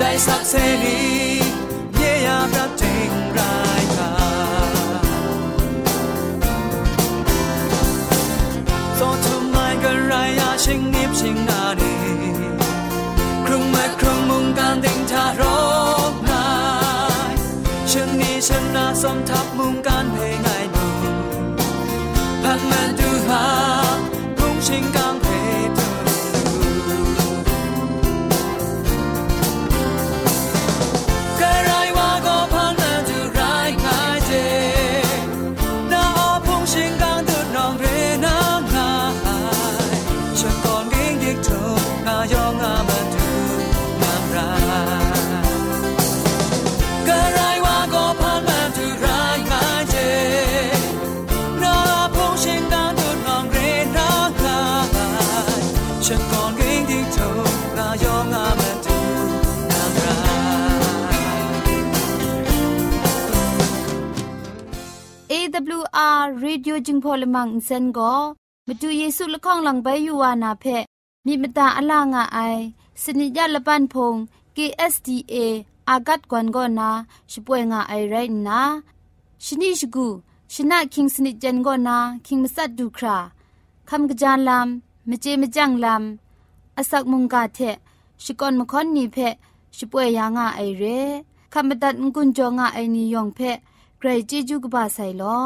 ได้สักเสรีเยียบระบจริงรายกาโซทุมไม่กันรายาชิงนิบชิงนาดีครึ่งแม่ครึ่งมุงการดิ่งทารกนายชิงนี้ชนะสมทับมุงการเพลงไงดูพันแมนดูหาพุ่งชิงกัาง เพลรีดิโอจึงพอลมังอินเซนก็มาดูเยซูละข้องหลังใบยูวานาเพมีมตาอลางอไอสนิยาละปันพง KSDA อากัดกวนกอนาช่วยงาไอไรนะชนิชกูชนะคิงสนิจันกอนาคิงมัสัดดูคราคำกระจานลำ มเจมจังลำอาศักมุงกาเทชิกอนมคอนนีเพช่วยยางาไอเรคำบัดงกุนจงาไอนิยองเพไกรจิจูกบาไซลอ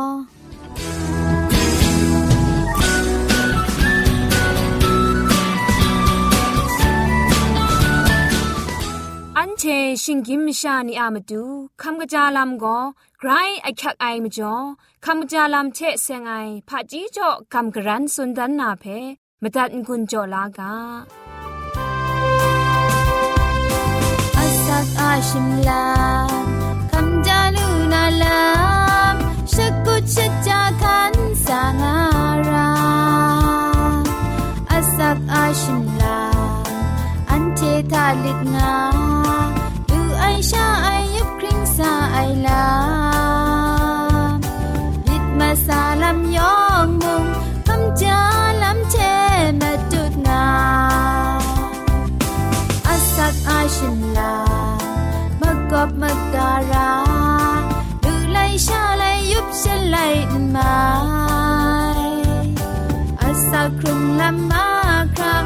อันเชชิงกิมชานีอามาดูคำกระจาลำก็ไกรไอคักไอมจ่อคำกระจาลำเชเซงไอผาจีจ่อคำกระรันสุนดันนาเพ มตัดกุญจลากาอาสักอาชิมลาคำจาลูนาลามชักกุชจาคันสางาราอาสักอาชิมลาอันเททาลิดงาดูไอชาไอยบคริงซาไอลาลิดมสาลัมยอ ฉันลามากอบมาการาดูไลชาไลยุบฉันไลมาอาสาครุมละมาครา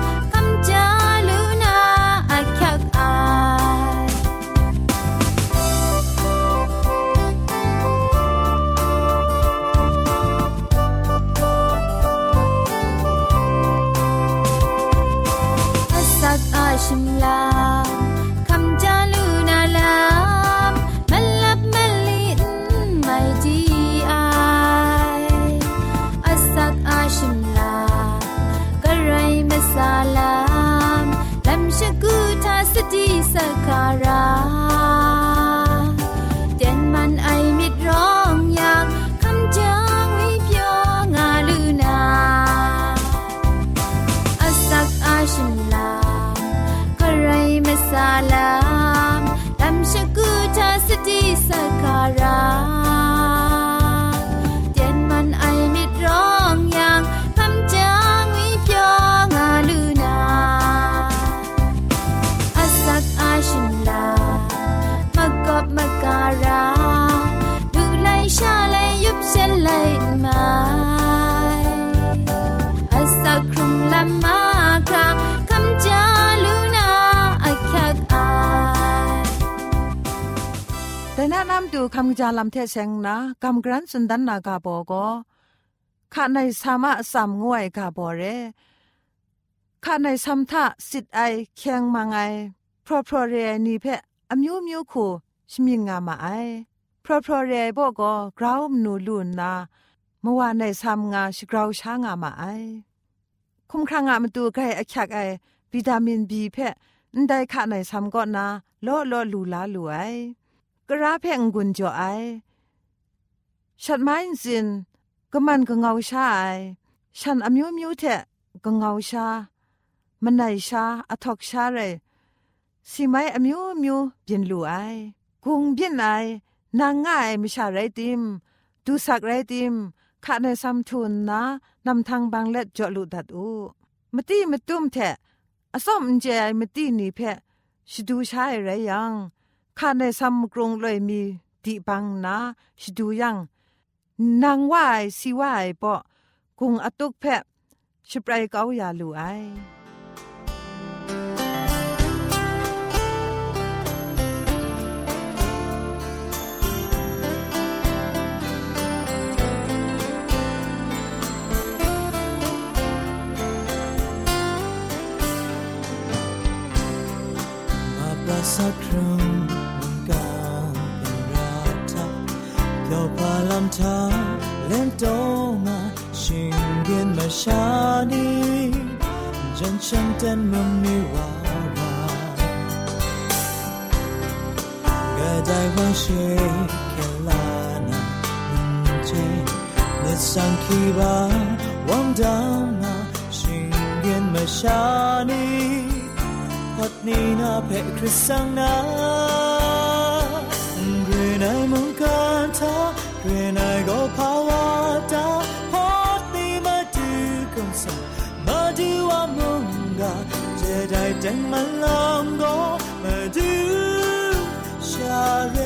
นะนดูคำจาลำเทเซงนะกำกรันสุนดันนากาโบก็ข้าในสามะสามงวยกาโบเรข้าในสัมทะสิทไอเคียงมังไอพรอพรเรนีเพอมิวมิวคูชมิงงามาไอพรอพรเรโบก็กราวมนูลูนนาเมื่อวานในสามงาชกราวช้างามาไอคุ้มครางามาตูไกรอักยักไอวิตามินบีเพะอันใดขะในซ้ำก็นาโลโลลูลาลูไอ กระเพงกุนจ่อไอฉันไม่สินก็มันก็เงาชาไอฉันอมิวมิวเทะก็เงาชา มันไหนชาอทอกชาเรสิไม่อมิวมิวเปลี่ยนลูไอกุงเปลี่ยนไอนางง่ายไม่ชาไรติมดูสักไรติมข้าในซ้ำทุนนะนำทางบางเล็ดเจาะลุดัดอูมตีมตุ้มแทะอสมเจมตีนี่เพะชดูชายไรยัง ข้าในซ้ำกรงเลยมีดีบังนะชิดูยังนางว่ายสิว่ายปะกุงอตุกเพะชิบไรเกาอย่าลูไอสักครั้ง เกี่ยวพาลำทางเล่นโตมาชิงเกียนมาชานีจนฉันเต้นมันมีวาราก็ได้ว่าเชเคลานาเจนิสังคีบาวังดามาชิงเกียนมาชานีพัดนี้นาเพคริสสังนา กันทาเรนายก็ภาวะตาพอดนี้มาดูกันสังมาดูว่ามึงก็จะได้แต่งมันลองก็มาดูชาเร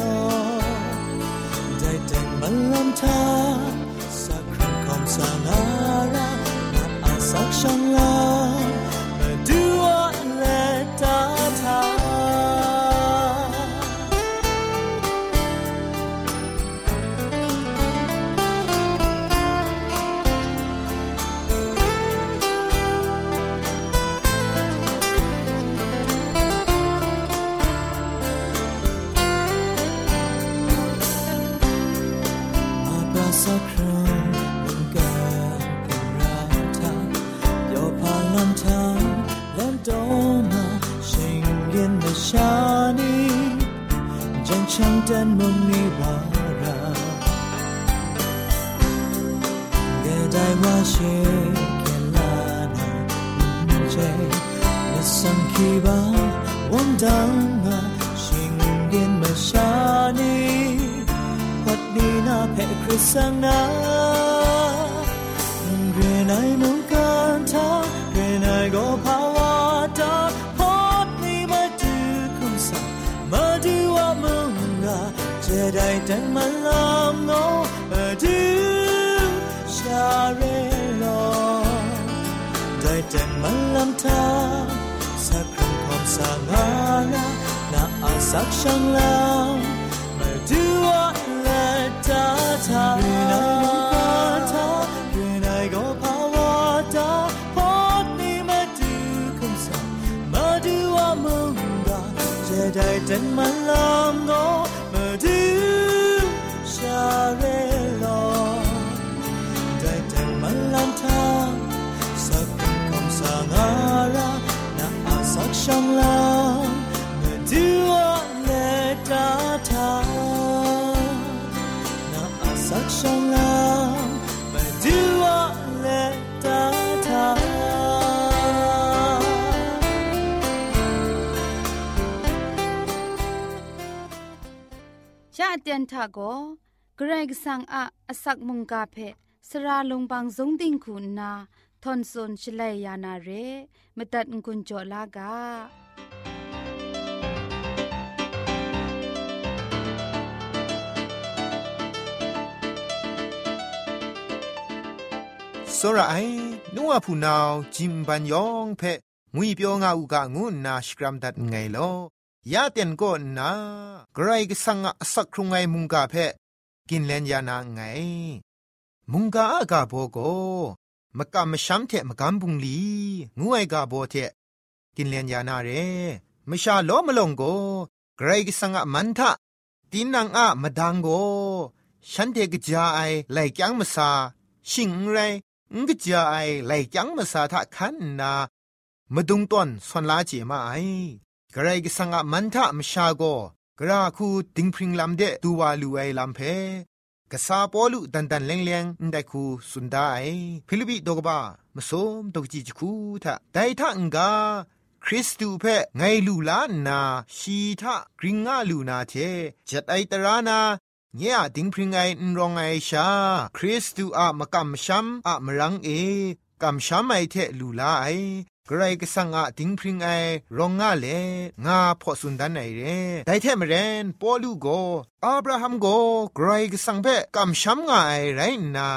ลอได้แต่งมันลำทาสักครั้งของสานา ชานีพัดนี้นาเพคริสสังนาเรนายมุงกันทาเรนายก็ภาวะตาพัดนี้มาดูคุณสังม องโง่ดูชาเรลอได้แต่มาลำทาสักครั้งความสางารานาอาสักช่างลำมาดูว่าและตาทาเรื่องนั้นมันกาทาเรื่องไหนก็ภาวะตาพอดนี้มาดูคำสั่งมาดูว่ามึงกาจะได้แต่มาลำโง่ม ตียนทาโกเกรกสังอะอสักมุงกาเพสระลงบางสงติงคุณนาทอนซนชลัยยานาเรมตัดงุนจอลากา စောရအိုင်နုဝဖူနောင်ဂျင်ပန်ယောင်ဖဲငွေပြောငါဥကငုနာစကရမ်ဒတ်ငယ်လော ยาเตียนก็นาไกรก็สังอสักครุงไงมุงกาเพกินเลนยานาไง มุงกาอากาโบโกมกะมชัมเทมกำบุงลีงูไอกาโบเทกินเลนยานาเรมชาโลมลงโกไกรก็สังอมันทะตินังอะมดังโกฉันเทกจาไอไลจังมสาชิงไรงกจาไอไลจังมสาทะคันนามดุงต้นสนลาเจมาไอ กระไรก็สังอะมันทะมชาโกกระคูติงพริงลำเดตูวาลูไอลำเพกษาปอลุดันดันเลงเลงได้คูสุนได้ฟิลิปิดกบ้ามสมดกจิจคูทะไดทะงกาคริสตูเพไงลูลานาชีทะกริงงาลูนาเทจัดไอตรานาเนี่ยดิงพริงไงนรองไอชา คริสตูอะมะกัมชัมอะมรังเอกัมชัมไอเทลูลาไอ กรก็สังอะดิงพริงไอรองงาเลงาพอสุนดันไอเรไดเทมเรนปอลูโกอับราฮัมโกกรก็สังเพกัมชัมงาไอไรนา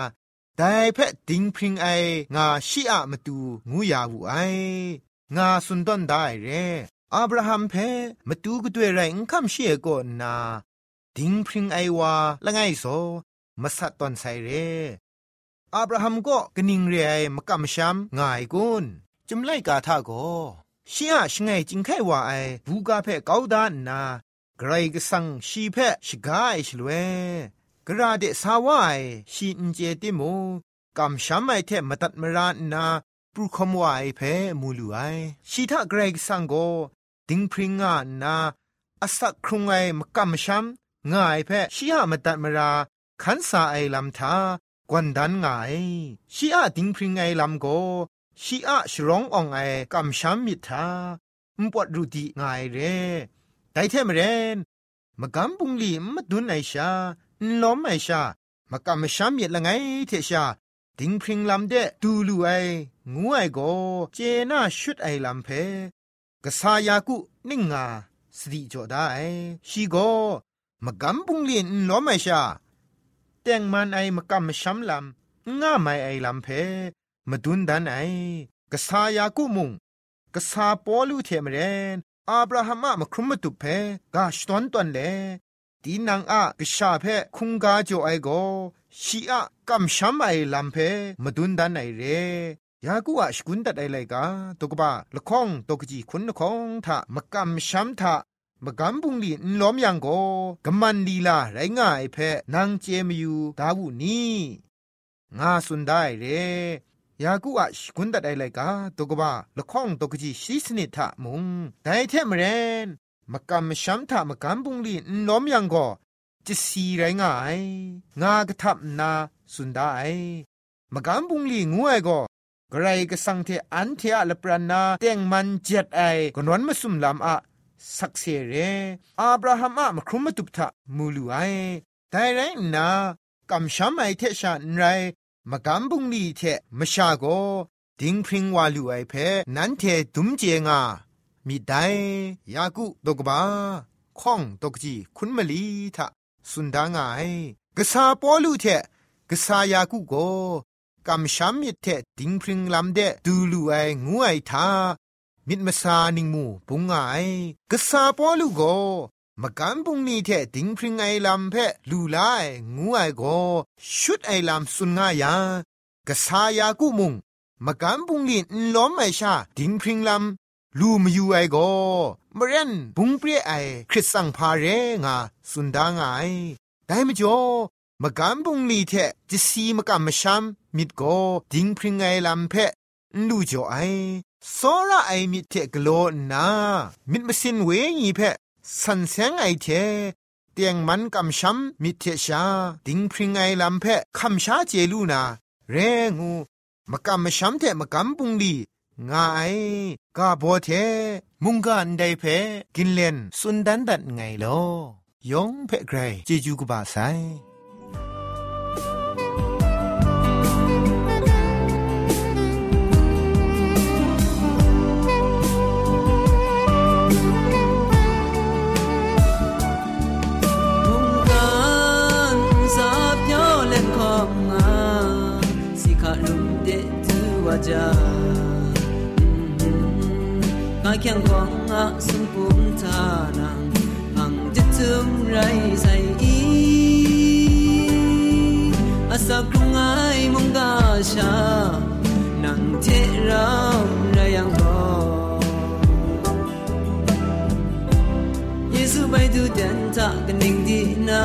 ไดเพดิงพริงไองาชีอะมตูงูยาวูไองาสุนดันได้เรอับราฮัมเพมตูก็ด้วยไรคัมเชียก็นาดิงพริงไอวาละไงโซมาสัตตอนไซเรอับราฮัมก็กนิงเรไอมกัมชัมงายกุน จุมไลกาทาโกชิอาชงไงจิงไขว่าไอบูกาเพกาวดานนา ไกรกสังชีเพชกาไอชลเวกระเดสาวายชีอินเจติโมกำช้ำไอเทมตัดมรานนาปรุคมวายเพมูลูไอชีทาไกรกสังโกดิงพริงงานาอสักครุงไอมกำช้ำง่ายเพชีหามตัดมราขันสาไอลำทากวนดันง่ายชีอาดิงพริงไอลำโก ชีอะชรองอองไอกำช้ำมิทามปวดรูดีง่ายเรไดเทมเรนมกำบุงลีมดุนไอชาล้อมไอชามกำช้ำมิละไงเทชาดิงพริงลำเดดูลูไองูไอโกเจน่าชุดไอลำเพกษายากุนิ่งงาสติจอได้ชีโกมกำบุงลีนล้อมไอชาแต่งมันไอมกำช้ำลำง่าไม่ไอลำเพ มาดุนดันไอกษายากุมุงกษาปอลูเทมเรนอับราฮัมอะมครุมมตุเพกาชตอนตอนเลตีนังอะกษาเพคุงกาจ่อไอโกชีอะกัมชัมไอลัมเพมาดุนดันไอเรยากูอะสกุนตัดไอไลกาตกบะละข้องตกจีคุณละข้องทะมกัมชัมทะมกัมบุงลีนล้อมยังโกกมันลีลาไรง่ายเพนางเจมยูดาวุนีงาสุนได้เร ยากูอะชกุนดัดไอไลกาตกบะละข้องตกจีชีสนิทะมุงไดเทมเรนมกำชัมทะมกำบุงลีนล้อมยังก็จะสีไรงายงากระทับนาสุนได้มกำบุงลีงูไอก็กระไรก็สังเทอันเทอะละปรานาเตียงมันเจ็ดไอกนวนมาสุมลำอะสักเสเรอับราฮัมอะมครุมมาตุบทะมูลูไอแต่ไรนากำชัมไอเทชานไร มกำบุงลีเทมชาโกดิงพริงวาลูไอเพนันเทดุมเจงามีไดยากุดกบาคข้องตกจีคุณมลีทะสุนดางายกษาปอลูเทกษายากุโกกำช้ำมิเทดิงพริงลำเดดูลูไองูไอทามิดมาซานิงมูปุงไงกษาปอลูโก มกันปุงนีเทดิงพริงไอลำเพลูไลงูไอโกชุดไอลำสุนงายากษายากุมุงมกันปุงลีนล้อมไอชาดิงพริงลำลูมยูไอโกมเรนบุงเปรียไอคริสสังพาเรงาสุนดางไอได้มจ่อมกันบุงลีเทจิสีมกันมชัมมิดโกดิงพริงไงลำเพลูจ่อไอสอระไอมิเทกโลนามิดมสินเวงีเพ สันเสงไอเทเตียงมันกำช้ำมิเทชาดิงพริงไอลำเพคำชาเจลูนาเรงูมกำมช้ำเทมกำปุงลีงายกาโบเท มุงกันไดเพกินเลนสุนดันดันไงลอยองเพไกรเจจูกบาไซ ja nga kyang ko nga sum pum ta na ang jitum rai sai i asap kung ai mong ga sha nang te rao ra yang ho Yesu bai du den ta ganing di na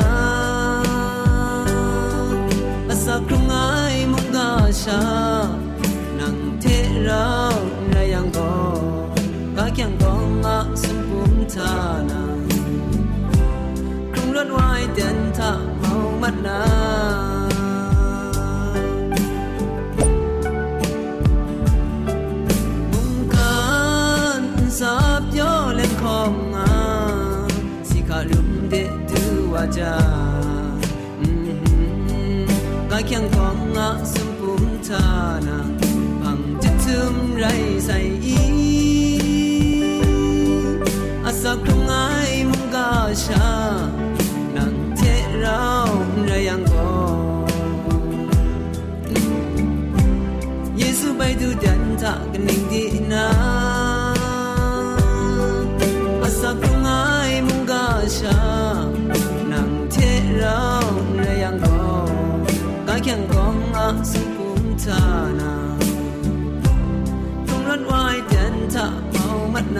asap kung ai mong ga sha สิขาลุมเดดูว่าจากาเกียงก็งะสมปุมทานา tum rai sai i asa krung ai mung ga sha dan ta ning di na asa krung ai mung ga sha nang te rao ra yang go ka kyang gong a su kum ta na วายเดนทะเมามัดน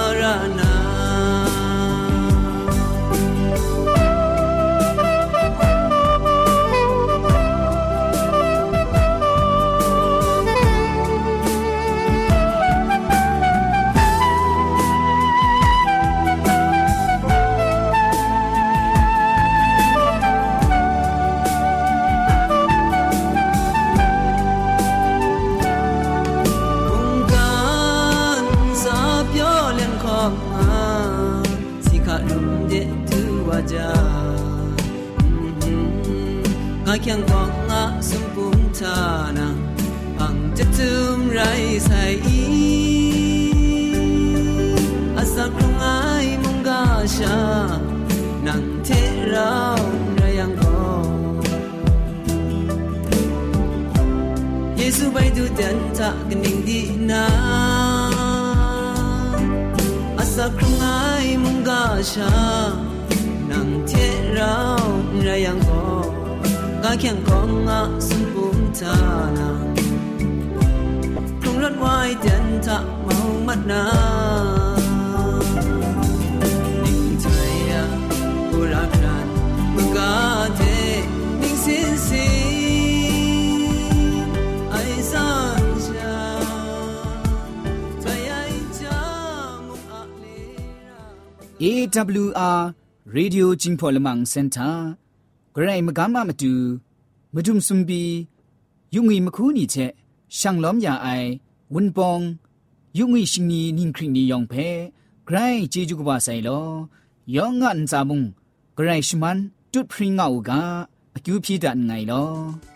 baydu denta gning di na. À Asa krungai munga sha nang the rao rayang ko ga kyang ko nga sun pum ta na. Krung rat wai denta mau mat na. Ning thaya ura kran munga the ning sin sin AWR Radio Jingpolamang Center ဂရိတ်မကမမတူမဒုံစွန်ဘီယုံငီမခုနီချက်ရှန်လောမြအိုင်ဝွန်ပောင်ယုံငီရှင်နီနင်းခရင်နီယောင်ဖဲဂရိတ်ဂျေဂျူကဘာဆိုင်လောယောင်ငန်ဇာမုံဂရိတ်ရှမန်တွတ်ဖရင်ငောက်ကအကျူးပြေတန်ငိုင်လော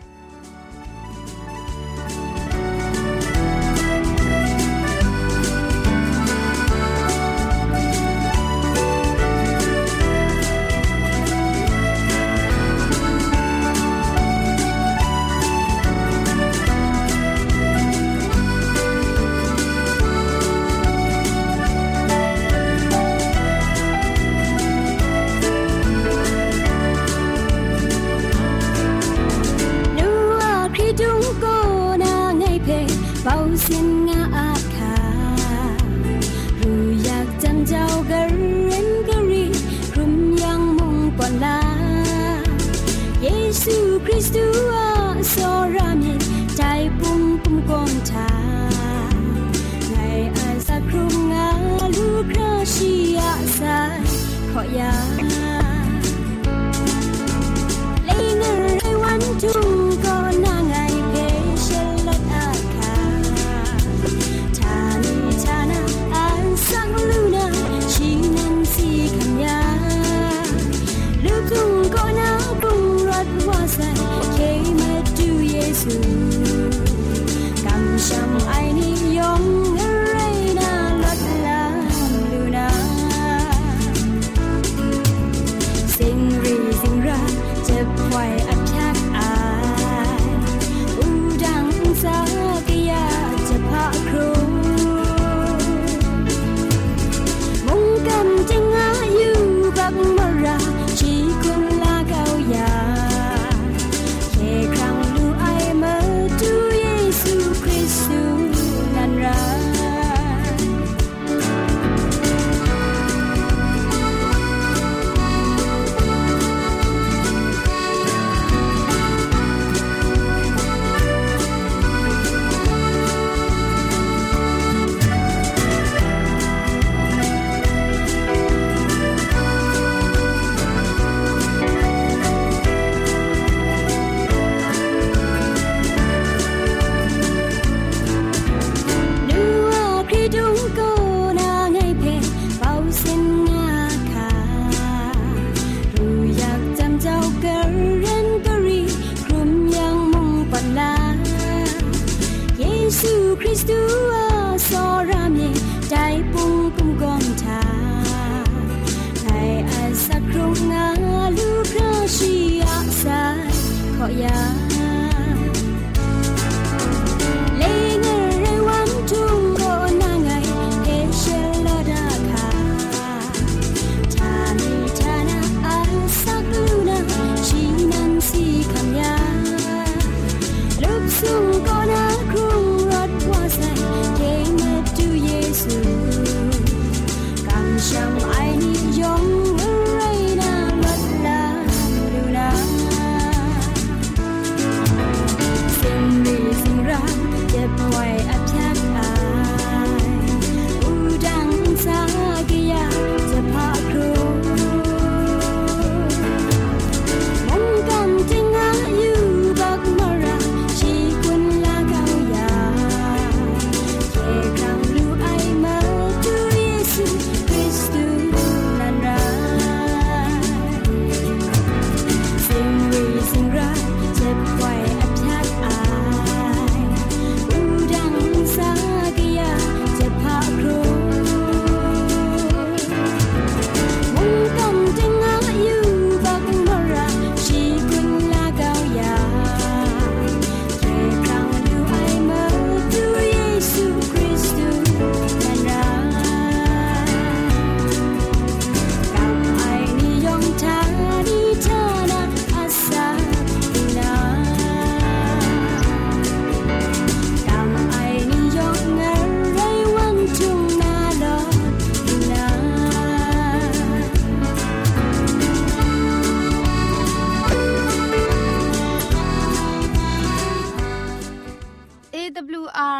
ใจปุ้มปุ้มกองชาในอาสาครุงาลูกราชียาสขอยา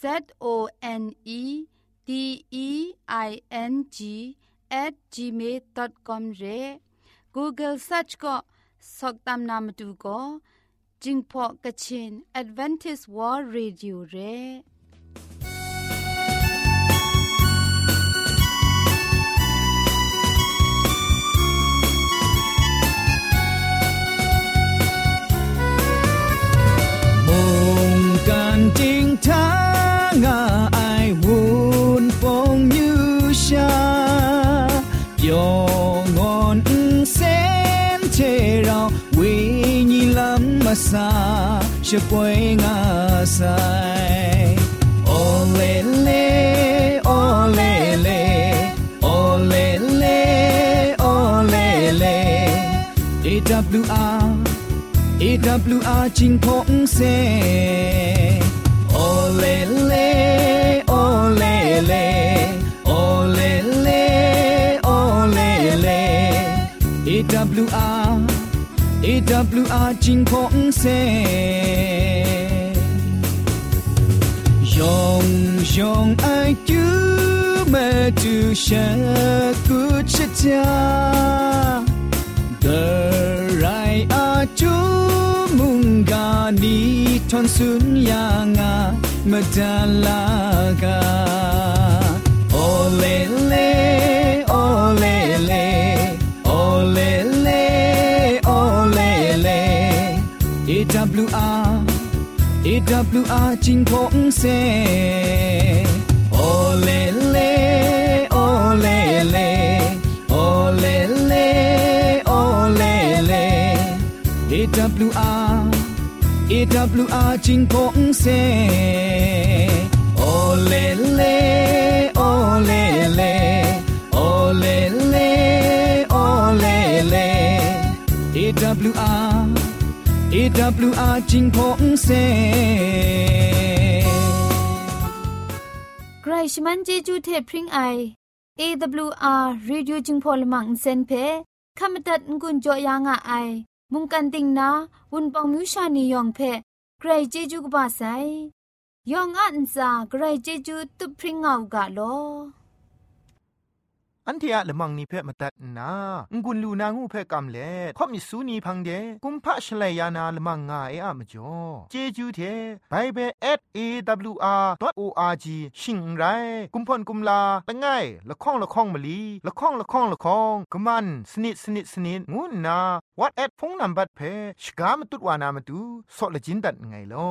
Z O N E D E I N G at gmail.com ရဲ Google search ก็สกตามนามดูก็จิงพอกะชิน Advantage World Radio เ che poing asai olele olele olele olele. Ching phong se olele olele olele olele. Awr AWR จิงพงเซยองยองไอจูเมจูเชกุชะจา the rai a chu munga ni thon sun ya nga madalaga ole le ole le ole le AWR AWR จิงพงเซ ole le ole le ole le ole le AWR AWR จิงพงเซ ole le ole le ole AWR จิงพงเซใครชมันเจจูเทพริงไอ AWR Radio จิงพอลมังเซนเพขามตัดงุนจอยางอ้ายมุงกันติงนาวุนปองมิวชานียองเพใครเจจูกบาไซยองอันซาใครเจจูตุพริงเอากาโล อันเทียละมังนิเพ่มาตัดนางุนลูนางูเพ่กำเล่ข่อมิสูนีพังเดกุมพะชเลยานาละมังงาเออะมจ่อเจจูเทไบเบิล @awr.org ชิงไรกุมพ่นกุมลาละไงละข้องละข้องมะลีละข้องละข้องละข้องกะมันสนิดสนิดสนิดงูนา what at พงนัมบัดเพชกามตุดวานามตุซอเลจินดัดไงลอ